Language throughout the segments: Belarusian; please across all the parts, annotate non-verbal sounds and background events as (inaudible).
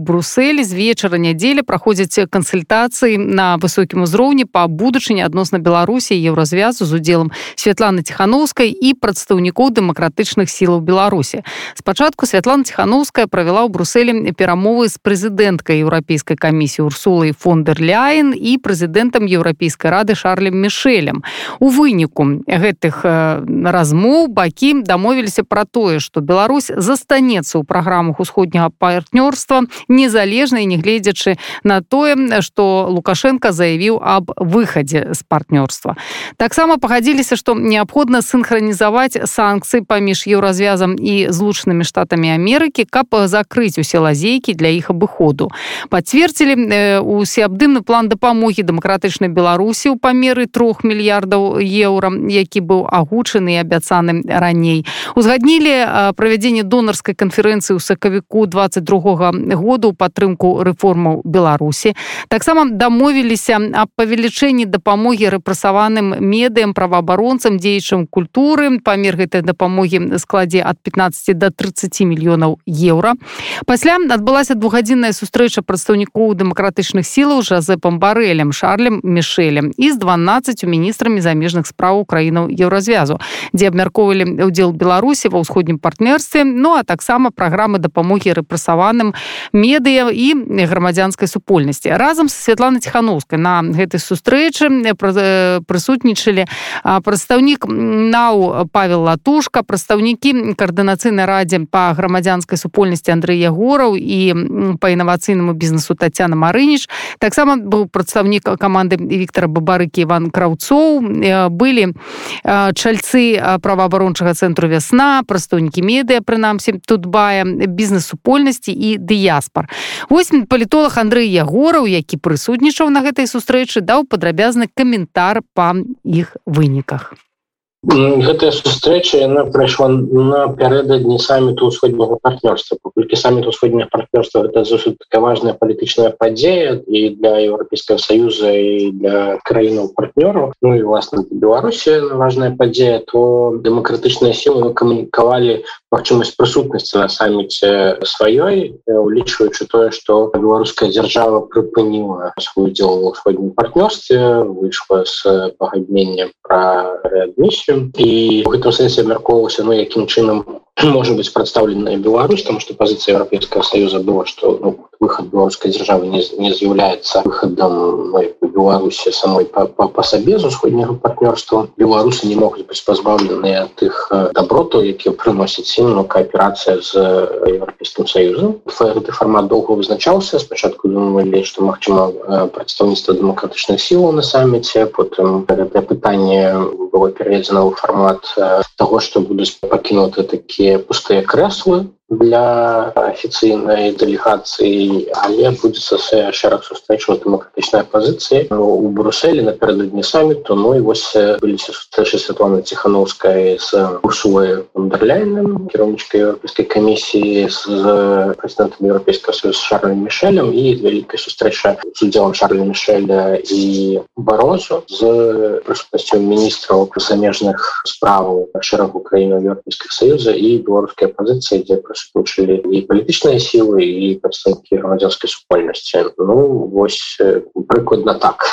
у брусселі з вечара нядзелі праходзяць кансультацыі на высокім узроўні па будучыні адносна беларусі еўразвязу з удзелам святланы ціхановскай і прадстаўнікоў дэмакратычных сілаў беларусі. Спачатку святлана ціхановская правяла ў брусселі перамовы з прэзідэнткай еўрапейскай камісіі урсулай фондер ляйн і прэзідэнтам еўрапейскай рады шарлем мішелем у выніку гэтых размоў бакі дамовіліся пра тое што Беларусь застанецца ў праграмах усходняга партнёрства незалежна і не гледзячы на тое что лукашенко заявіў об выхадзе з партнёрства. Таксама пагадзіліся что неабходна синхронізаваць санкцыі паміж еўразвязам і злучанымі штатамі Амерыкі каб закрыць усе лазейкі для іх абыходу. Пацвердзілі усеабдымны план дапамогі дэмакратычнай беларусі ў памеры трох мільярдаў еўра які быў агучаны абяцаны раней. Узгаднілі правядзенне донарскай канферэнцыі ў сакавіку 22 году ў падтрымку рэформаў беларусі. Таксама дамовіліся аб павелічэнні дапамогі рэпрасаваным медыям праваабаронцам дзеячым культуры. Памер гэтай дапамогі складзе ад 15 до 30 мільёнаў еўра. Пасля адбылася двухгадзінная сустрэча прадстаўнікоў дэмакратычных сілаў жазепам барэлем шарлем мішелем і з 12 міністрамі замежных спраў краінаў еўразвязу дзе абмяркоўвалі удзел беларусі ва ўсходнім партнерстве ну а таксама праграмы дапамогі рэпрасаваным медыя і грамадзянскай супольнасці. Разам са Святлана ціхановскай на гэтай сустрэчы прысутнічалі прадстаўнік нау павел латушка прадстаўнікі каардынацыйнай радзе па грамадзянскай супольнасці Андрэй ягораў і па інавацыйнаму бізнесу Тацяна Марыніч таксама быў прадстаўнік каманды Віктора бабарыкі Іван краўцоў. Былі чальцы праваабарончага цэнтру вясна прадстаўнікі медыя прынамсі тут бая бізнес-супольнасці і дыяспор вось палітолог Андрэй ягораў які прысутнічаў на гэтай сустрэчы даў падрабязны каментар па іх выніках гэтая сустрэча яна прайшла напярэдадні саміту ўсходняга партнёрства. Паколькі саміт усходняга партнёрства это такая важная палітычная падзея і для еўрапейскага саюза і для краінаў партнёраў Ну і власна беларусі важная падзея то дэмакратычныя сілы камунікавалі магчымасць прысутнасці на саміце сваёй улічваючы тое што беларуская дзяржава прыпыніла свой удзел ва ўсходнім партнёрстве выйшла з пагадненнем пра рэадмісію і в гэтым сэнсе абмяркоўваўся ну якім чынам (clears throat) может быть прадстаўленая Беларусь там что позиция Европейского союза было что ну, выход беларускай державы не, не з'яўляется выходом ну, Беларуси самой по, по, по сабе з усходняга партнерства беларусы не могуць быть позбавлены от их э, доброту які приносит ім но кооперация з Европейским союзом. Гэты формат долго вызначался спачатку думали что магчыма э, прадстаўніцтва демократычных сил на саммите потым это пытание было переведено ў формат э, того что будуць пакінуты такие пустые креслы для афіцыйнай дэлегацыі але будзе шэраг сустрэчу дэмакратычнай пазіцыі у брусселі напярэдадні саміту Ну і вось быліся сустрэчы Святланы ціхановскай з урсулай андерляйным кіраўнічкай еўрапейскай камісіі з прэзідэнтам еўрапейскага союз шарлем мішелем і вялікай сустрэча з удзелам шарля мішеля і барозу з прысутнасцю міністраў замежных справаў шэрагу краінаў еўрапейскіх саюза і беларускай пазіцыі дзе пры прысутнічалі і палітычныя сілы і прадстаўнікі грамадзянскай супольнасці ну вось прыкладна так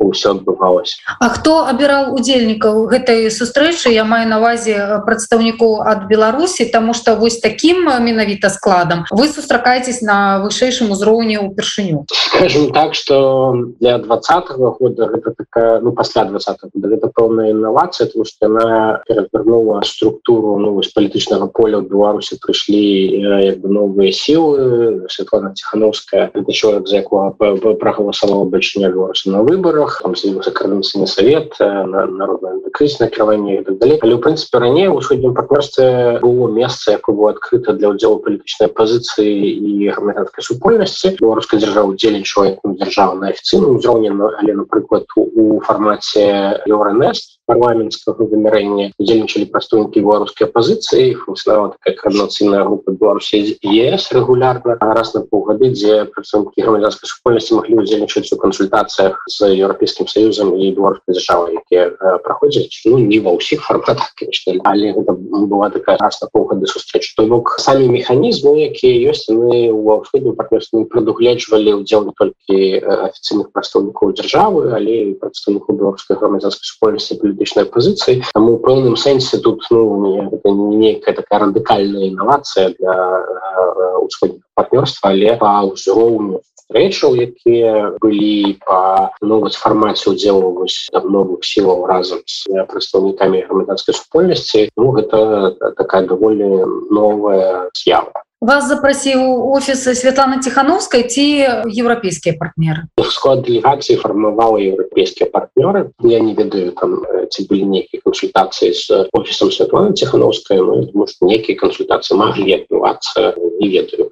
ўсё адбывалось А хто абіраў удзельнікаў гэтай сустрэчы я маю навазе прадстаўнікоў ад Беларусі тому что вось таким менавіта складам вы сустракаецесь на вышэйшым узроўні ўпершыню скажем так что для двадцатого года гэта такая ну пасля 20 гэта пэўная інновацыя тому что она перавернула структуру ну вось палітычнага поля в беларусі прыйшлі новыя сілы Светлана ціхановская это человек за якого прагаласавала бачня беларуса на выборах выборах закарміцыйны совет э, народное крызісна кіраванне так далей але в прынцыпе раней у сходнім партнерстве было месца якое было адкрыта для удзелу палітычнай пазіцыі і грамадянскай супольнасці беларускай дзяржавы удзельнічала дзяржава на афіцыйным узроўні але напрыклад у фармаце еўранест парламенцкага вымярэння удзельнічалі прадстаўнікі беларускай апозіцыі функцыянала такая коорднацыйная група беларусі ЕС регулярна раз на паўгады дзе прадстаўнікі грамадзянскай супольнасці маглі удзельнічаць у кансультацыях з еўрапейскім саюзам і беларускай дзяржавы якія праходзяць ну не ва ўсіх конечно але гэта была такая раз на паўгады сустрэч то бок самі механізмы якія ёсць яны ва ўсходнім партнёрстве прадугледжвалі ўдзел не толькі афіцыйных прадстаўнікоў дзяржавы але і прадстаўнікаў беларускай грамадзянскай супольнасці палітычнай пазіцыі таму у пэўным сэнсе тут ну не нейкая такая радыкальная інавацыя для ўсходняга партнёрства але па ўзроўню рэчаў якія былі па новаць фармаце удзелу вось новых сілаў разам з прадстаўнікамі грамадзянскай супольнасці. Ну гэта такая даволі новая з'ява вас запрасіў офісы Святланы ціхановскай ці еўрапейскія партнеры. Склад дэлегацыі фармавала еўрапейскія партнёры я не ведаю там ці былі нейкія кансультацыі з офісам Святланы ціхановскай ну, может нейкія кансультацыі маглі адбывацца не ведаю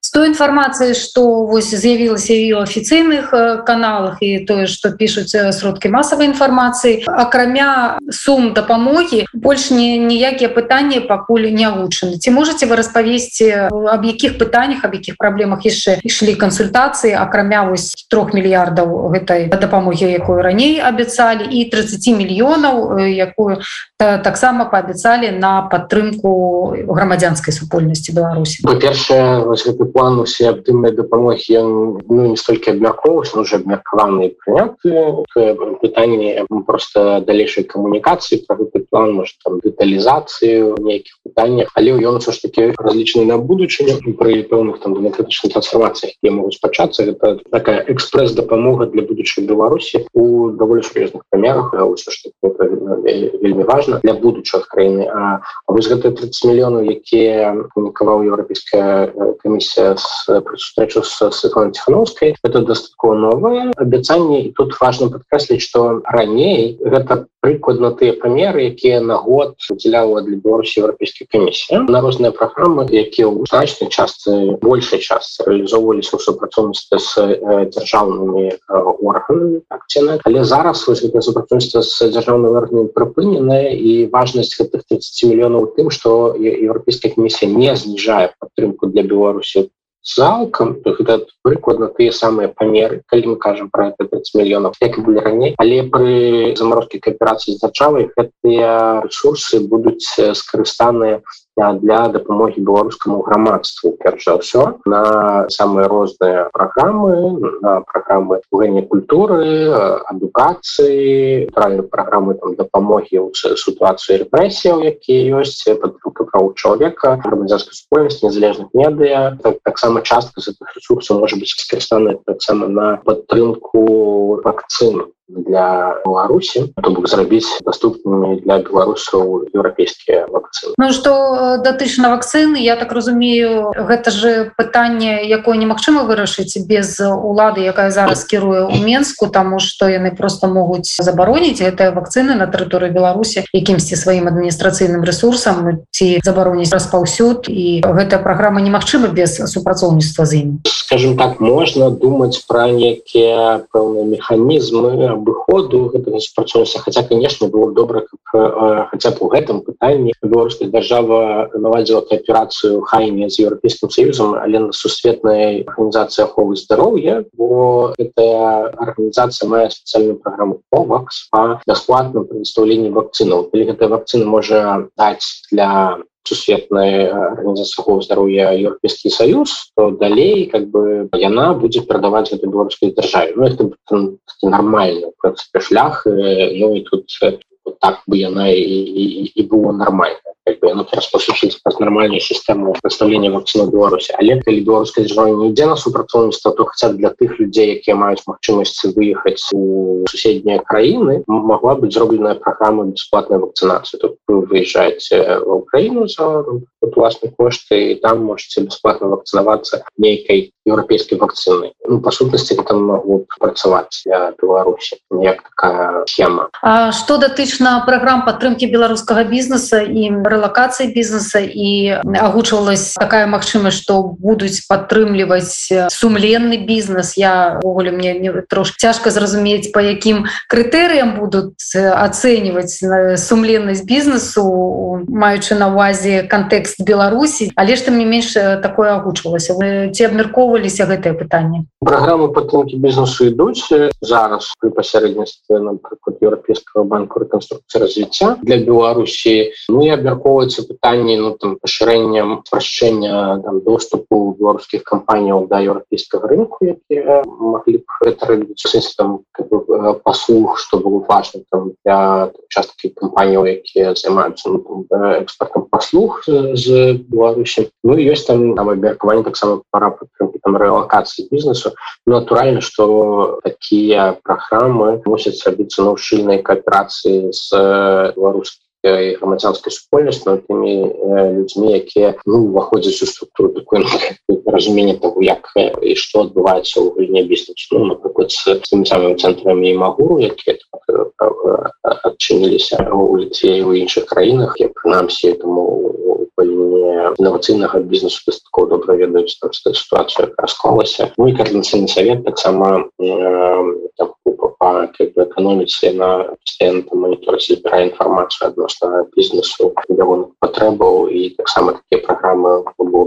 з той інфармацыі што вось з'явілася і ў афіцыйных каналах і тое што пішуць сродкі масавай інфармацыі акрамя сум дапамогі больш не ніякія пытанні пакуль не агучаны ці можете вы распавесці аб якіх пытаннях аб якіх праблемах яшчэ ішлі кансультацыі акрамя вось трох мільярдаў гэтай дапамогі якую раней абяцалі і 30 мільёнаў якую таксама паабяцалі на падтрымку грамадзянскай супольнасці Беларусі па-першае гэты план усе актыўнай дапамогі ну, не столькі абмяркоўваць уже абмеркаваны прыняты пытанне просто далейшай камунікацыі про гэты план может там дэталізацыю нейкіх пытаннях але ён все ж таки разлічаны на будучыню пры пэўных там дэмакратычных трансфармацыях я могу спачацца гэта такая экспрэс дапамога для будучай беларусі у даволі сур'ёзных памерах вельмі важно для будучых краіны А вось гэта 30 мільёнаў якія камунікаваў еўрапейская камісія сустрэчу с Светланой Тихановской. Это дастаткова новое абяцанне і тут важно подкрэсліць что раней гэта прыкладна тыя памеры якія на год удзяляла для беларусі еўрапейскай камісіі. На розныя праграмы якія ў значнай частцы большай частцы реалізоўваліся ў супрацоўніцтве з дзяржаўнымі органамі акцыйна але зараз вось гэта супрацоўніцтва з дзяржаўнымі органамі прыпыненая і важнасць гэтых 30 мільёнаў тым што еўрапейская камісія не зніжае падтрымку для беларусі залкам гэта прыкладна тыя самыя памеры калі мы кажам про 30 мільёнаў як былі раней але пры заморозкі кааперацыі з дзяржавай гэтыя ресурсы будуць скарыстаныя для дапамогі беларускаму грамадству перш за ўсё на самыя розныя праграмы на праграмы гэння культуры адукацыі правильно праграмы там дапамогі ў сітуацыі рэпрэсіяў якія ёсць падтрымка правоў чалавека грамадзянскай супольнасці незалежных медыа таксама так частка з гэтых ресурсаў можа быць скарыстаны таксама на падтрымку вакцыну для Беларусі то бок зрабіць доступнымі для беларусаў еўрапейскія вакцыны Ну што датычна вакцыны я так разумею гэта же пытанне якое немагчыма вырашыць без улады якая зараз кіруе ў Мску тому что яны просто могуць забароніць гэтыя вакцыны на тэрыторыі Беларусі якімсьці сваім адміністрацыйным ресурсам ці забароніць распаўсюд. І гэтая праграма немагчыма без супрацоўніцтва з ім скажем так можна думаць пра некія пэўныя механізмы абыходу гэтага супрацоўніцтва хотя конечно было добра как хотя б у гэтым пытанні беларуская держава наладзіла кааперацыю хайне з еўрапейскім союзам але на сусветнай арганізацыі аховы здароўя бо эта арганізацыя мае спецыяльную праграму повакс по бясплатным прадстаўленні вакцынаў. Калі гэтая вакцына можа даць для сусветной организации здоровья Европейский союз, то далей как бы яна будет продавать эту белорусской державе. Ну, это нормально, в принципе, шлях, ну и тут вот так бы яна и, и, и было нормально бы оно распасучыць праз нармальную сістэму прадстаўлення вакцыну беларусі але калі беларуская дзяржава не ідзе на супрацоўніцтва то хаця для тых людзей якія маюць магчымасць выехаць у суседнія краіны могла быць зробленая праграма бесплатной вакцынацыі тут вы выезжаеце в Украіну за власны кошты і там можете бесплатно вакцынавацца нейкай еўрапейскай вакцыны ну па сутнасці там могу працаваць для беларусі як такая схема. А што датычна праграм падтрымки беларускага бізнеса і рэлакацыі бізнеса? І агучвалась такая магчымасць што будуць падтрымліваць сумленны бізнес? Явогуле мне не трошки цяжка зразумець по якім крытэрыям будуць ацэньваць сумленнасць бізнесу маючы на увазе кантэкст Беларусі. Але ж там не менш такое агучвалася. Вы ці абмяркоўваліся гэтае пытанне программы падтрымки бізнесу ідуць зараз при пасярэдніцтве напрыклад еўрапейскага банку рэканструкцыі развіцця. Для беларусі ну і абмяркоўваецца пытанне ну там пашырэннем прашчэння там доступу беларускіх кампаніяў да еўрапейскага рынку якія маглі б гэта там паслуг что было важно там для часткі кампаніяў якія займаюцца ну, экспортом паслуг з беларусі. Ну ёсць там там абмеркаванне таксама пара падтрымки там рэлакацыі бізнесу натуральна что такія праграмы мусяць рабіцца на ўшчыльнай кааперацыі з беларускім грамадзянскай супольнасць на тымі людзьмі якія ну уваходзяць у структуру такой разумение того як і что адбываецца ў гульне бізнесу ну, напрыклад з тымі самымі цэнтрамі магуру якія адчыніліся у ліцеі у іншых краінах я прынамсі этому інавацыйнага бізнесу дастаткова добра ведаюць сітуацыю расклалася ну і каардынацыйны совет таксама эканоміцы на моніторсе збірае інфармацыю адносна бізнесу патрэбаў і таксама такія праграмы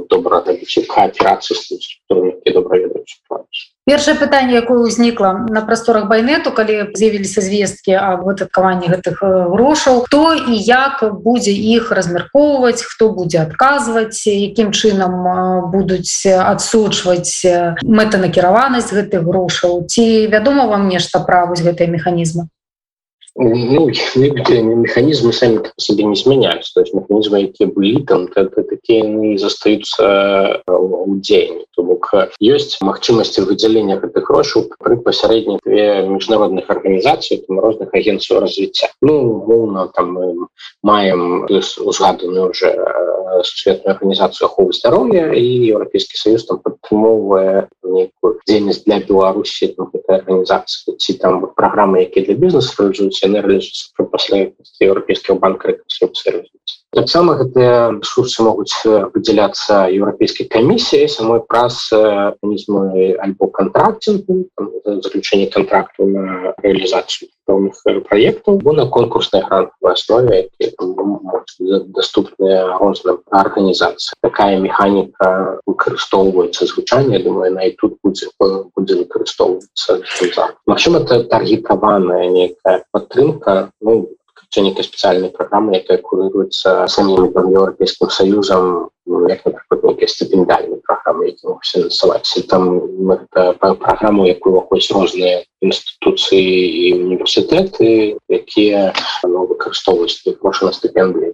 добра кааперацыі структуры добра ведаюць першае пытанне якое ўзнікла на прасторах байнету калі з'явіліся звесткі аб выдаткаванні гэтых грошаў то і як будзе іх размяркоўваць хто будзе адказваць якім чынам будуць адсочваць мэтанакіраванасць гэтых грошаў. Ці вядома вам нешта правуць гэтыя механізмы ну, механизмы сами себе не изменяются то есть механизмы якія былі там такие не застаюцца у дзень то бок ёсць магчымасці выдзялення гэтых грошаў пры пасярэдні две міжнародных арганізацый там розных агенцаў развіцця ну моўна там мы маем узгаданую уже сусветную арганізацыю аховы здароўя і еўрапейскі союз там падтрымоўвае некую дзейнасць для беларусі арганізацыі ці там праграмы якія для бізнесу рэалізуюць яны рэалізуюцца пасля еўрапейскага банка рэканструкцыі таксама гэтыя ресурсы могуць выдзяляцца еўрапейскай камісіяй самой праз механізмы альбо контрактингу заключение контракту на реалізацыю пэўных проектаў бо на конкурсной грантовой основе доступная розным арганізацыя такая механіка выкарыстоўваецца звычайно думаю на і тут будзе будзе выкарыстоўвацца Мачыма это таргетаваная некая падтрымка ну нейкай спецыяльнай праграмы якая курыруецца самім еўрапейскім саюзам як нейкія стыпендальныя праграмы які фінансаваць там праграму якую уваходзяць розныя інстытуцыі і універсітэты якія выкарыстоўваюць грошы на стыпендыі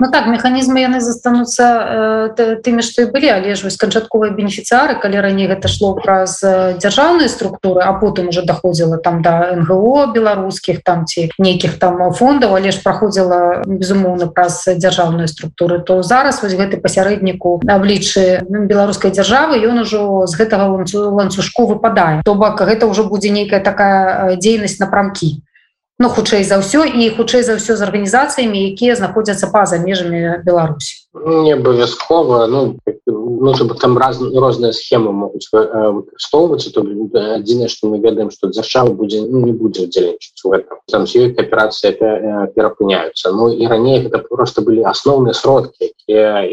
Ну так механізмы яны застануцца э, тымі што і былі але ж вось канчатковыя бенефіцыары калі раней гэта шло праз дзяржаўныя структуры а потым уже даходзіла там да НГО беларускіх там ці нейкіх там фондаў але ж праходзіла безумоўна праз дзяржаўныя структуры то зараз вось гэты пасярэдніку абліччы беларускай дзяржавы ён ужо з гэтага ланцужку выпадае то бок гэта ўжо будзе нейкая такая дзейнасць напрамкі ну хутчэй за ўсё і хутчэй за ўсё з арганізацыямі якія знаходзяцца па-за межамі Беларусі. Не абавязкова ну, ну там раз розныя схемы могуць выкарыстоўвацца то адзінае што мы ведаем што дзяржава будзе ну, не будзе удзельнічаць у этом. Там з ёй кааперацыя перапыняюцца Ну і раней гэта просто былі асноўныя сродкі якія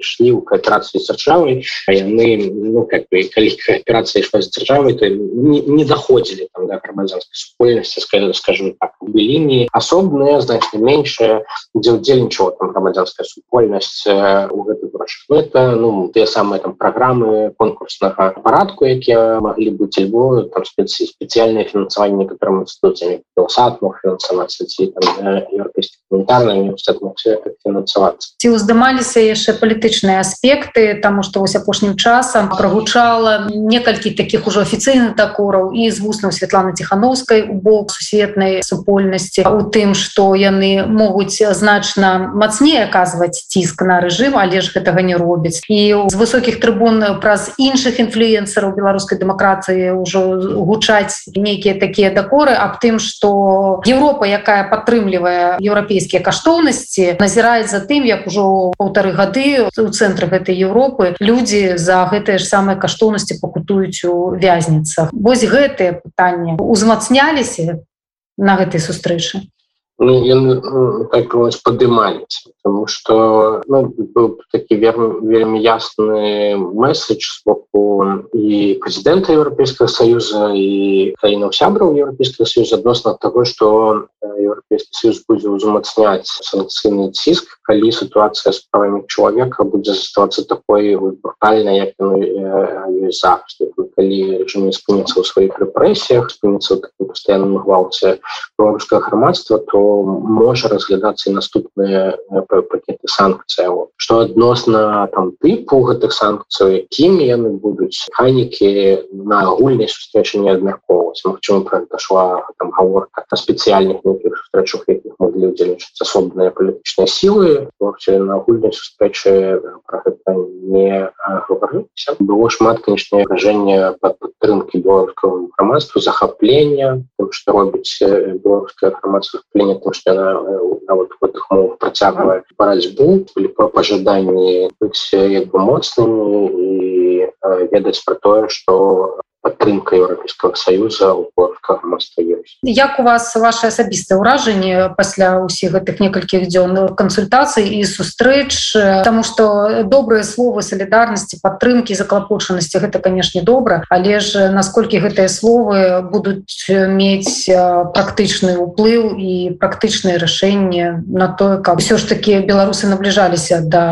ішлі ў кааперацыі з дзяржавай яны ну как бы калі кааперацыя ішла з дзяржавай то не, не даходзілі там да грамадзянскай супольнасці скажем так. Лініі асобныя значна меншая дзе ўдзельнічала там грамадзянская супольнасць у гэтых грошах ну, это ну тыя самыя там праграмы конкурснага парадку якія маглі быць альбо там спецыі спецыяльнае фінансаванне которым інстытуцыямі сад мог фінансавацца ці еўрапейскі гуманітарны університет мог фінансавацца ці ўздымаліся яшчэ палітычныя аспекты таму што вось апошнім часам прагучала некалькі таких ужо афіцыйных дакораў і з вуснаў Святланы ціхановскай у бок сусветнай супольнасці у тым што яны могуць значна мацней аказваць ціск на рэжым але ж гэтага не робяць. І з высокіх трыбун праз іншых інфлюенсераў беларускай дэмакратыі ўжо гучаць нейкія такія дакоры аб тым что Еўропа якая падтрымлівае еўрапейскія каштоўнасці назіраюць за тым як ужо полторы гады у цэнтры гэтай Еўропы людзі за гэтыя ж самыя каштоўнасці пакутуюць у вязніцах. Вось гэтые пытанні узмацняліся на гэтай сустрэчы? Ну, так падымаецца потому что ну, был такі вельмі ясны месседж з боку і прэзідэнта Еўрапейскага союза і краінаў сябраў Еўрапейскага союза адносна того что Еўрапейскі союз будзе узмацняць санкцыйны ціск калі сітуацыя з правамі чалавека будзе заставацца такой брутальна як зараз калі не спыніцца ў сваіх рэпрэсіях спыніцца ў пастаянным гвалце беларускага грамадства то можа разглядацца і наступныя пакеты санкцыяў что адносна там тыпу гэтых санкцый якімі яны будуць ханікі на агульнай сустрэчы не абмяркоўваць Мачыма прайшла там гаворка на спецыяльных нейкіх сустрэчах якіх могли удзельнічаць асобныя палітычныя сілы на агульнай сустрэчы про гэта не гаварыся было шмат канечне выражэнне под падтрымки беларускага грамадства захаплення что робіць беларускае грамадства плення тому что она нават гэтых мовах працягвае барацьбу былі па пажаданні быць як бы моцнымі і ведаць пра тое што падтрымка еўрапейскага союза грамадства ёсць як у вас ваше асабістае ўражанне пасля ўсіх гэтых некалькіх дзён кансультацый і сустрэч тому что добрыя словы солідарнасці падтрымки заклапочанасці гэта канешне добра але ж насколькі гэтыя словы будуць мець практычны ўплыў і практычнае рашэнне на тое каб все ж таки беларусы набліжаліся до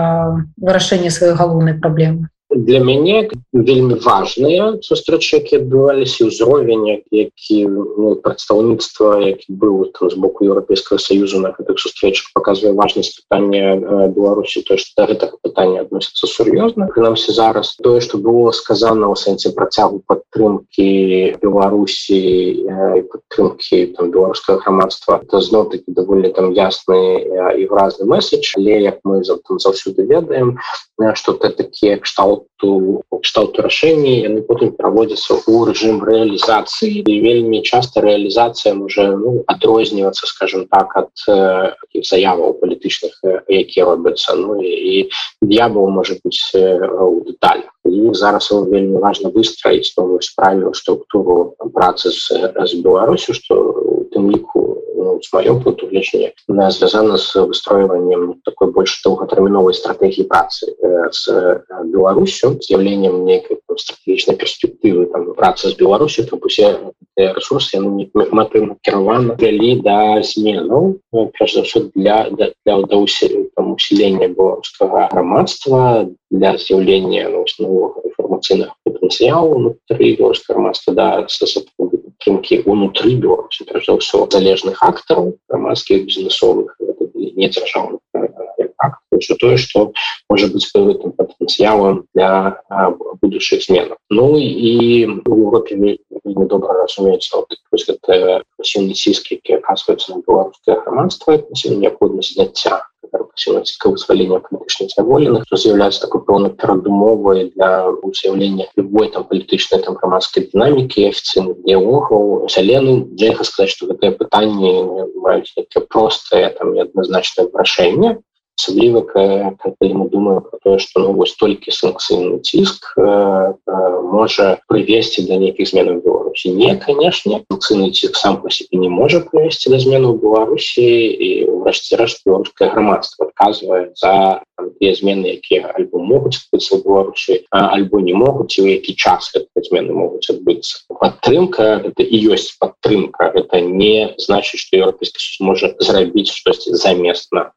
вырашэння сваёй галоўнай праблемы для мяне вельмі важныя сустрэчы які адбываліся ўзровень які ну, прадстаўніцтва які быў там з боку еўрапейскага саюзу на гэтых сустрэчах показвае важнасць пытання беларусі то что да гэтага пытання адносіцца сур'ёзна прынамсі зараз. Тое что было сказано ў сэнсе працягу падтрымки беларусі падтрымки там беларускага грамадства это зноў таки даволі там ясны і разны месседж. Але як мы заўсёды ведаем что ты такія кшталт кшталту кшталту рашэнні яны потым праводзяцца ў рэжым рэалізацыі і вельмі часта рэалізацыя можа ну, адрознівацца скажем так ад э, заяваў палітычных якія робяцца ну і, д'ябал можа быць у дэталях і зараз вельмі важна выстраіць новую справію структуру працы з, з беларусю что у тым ліку ну, с маём пункту гледжання звязана з выстройваннем такой больш доўгатэрміновай стратэгіі працы з беларусю з'яўленнем нейкай стратэгічнай перспектывы там працы з беларусю там усе ресурсы кіравана вялі да зменаў перш за ўсё для для, для, для усілення беларускага грамадства для з'яўлення ну, нового інфармацыйных патэнцыялу унутры беларускага грамадства да падтрымки унутры беларусі перш за ўсё залежных актараў грамадскіх бізнесовых не дзяржаўных все тое что может быть там потенциалом для будущих зменов ну и в Европе недобро разумеется вот, это сильный сиски оказывается на белорусское громадство необходимость зняцця вызвалення палітычных заволеных то з'яўляецца такой пэўна перадумовай для усяўлення любой там палітычнай там грамадскай дынамікі офіцыйных диалогаў сялены нельга сказаць что гэтыя пытанні маюць простае там неадназначнае вырашэнне асабліва калі мы думаем про тое что ну вось толькі санкцыйны ціск э, э, можа прывесці да нейкіх зменаў беларусі не канешне санкцыйны ціск сам по себе не можа прывесці да змену беларусі і ўрэшце рэшт беларускае грамадства адказвае за тыя змены якія альбо могуць адбыцца беларусі альбо не могуць у які час змены могуць адбыцца падтрымка это і ёсць падтрымка это не значыць что еўрапейскі можа зрабіць штосьці заместна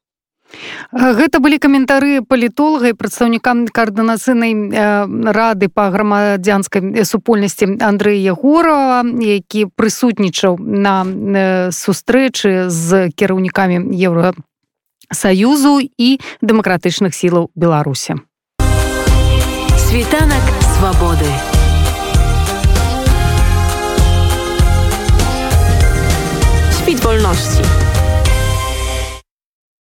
Гэта былі каментары палітолага і прадстаўнікам каардынацыйнай рады па грамадзянскай супольнасці Андрэя Егорова, які прысутнічаў на сустрэчы з кіраўнікамі Еўросаюзу і дэмакратычных сілаў Беларусі. Світанак свабоды. Світ вольнасці.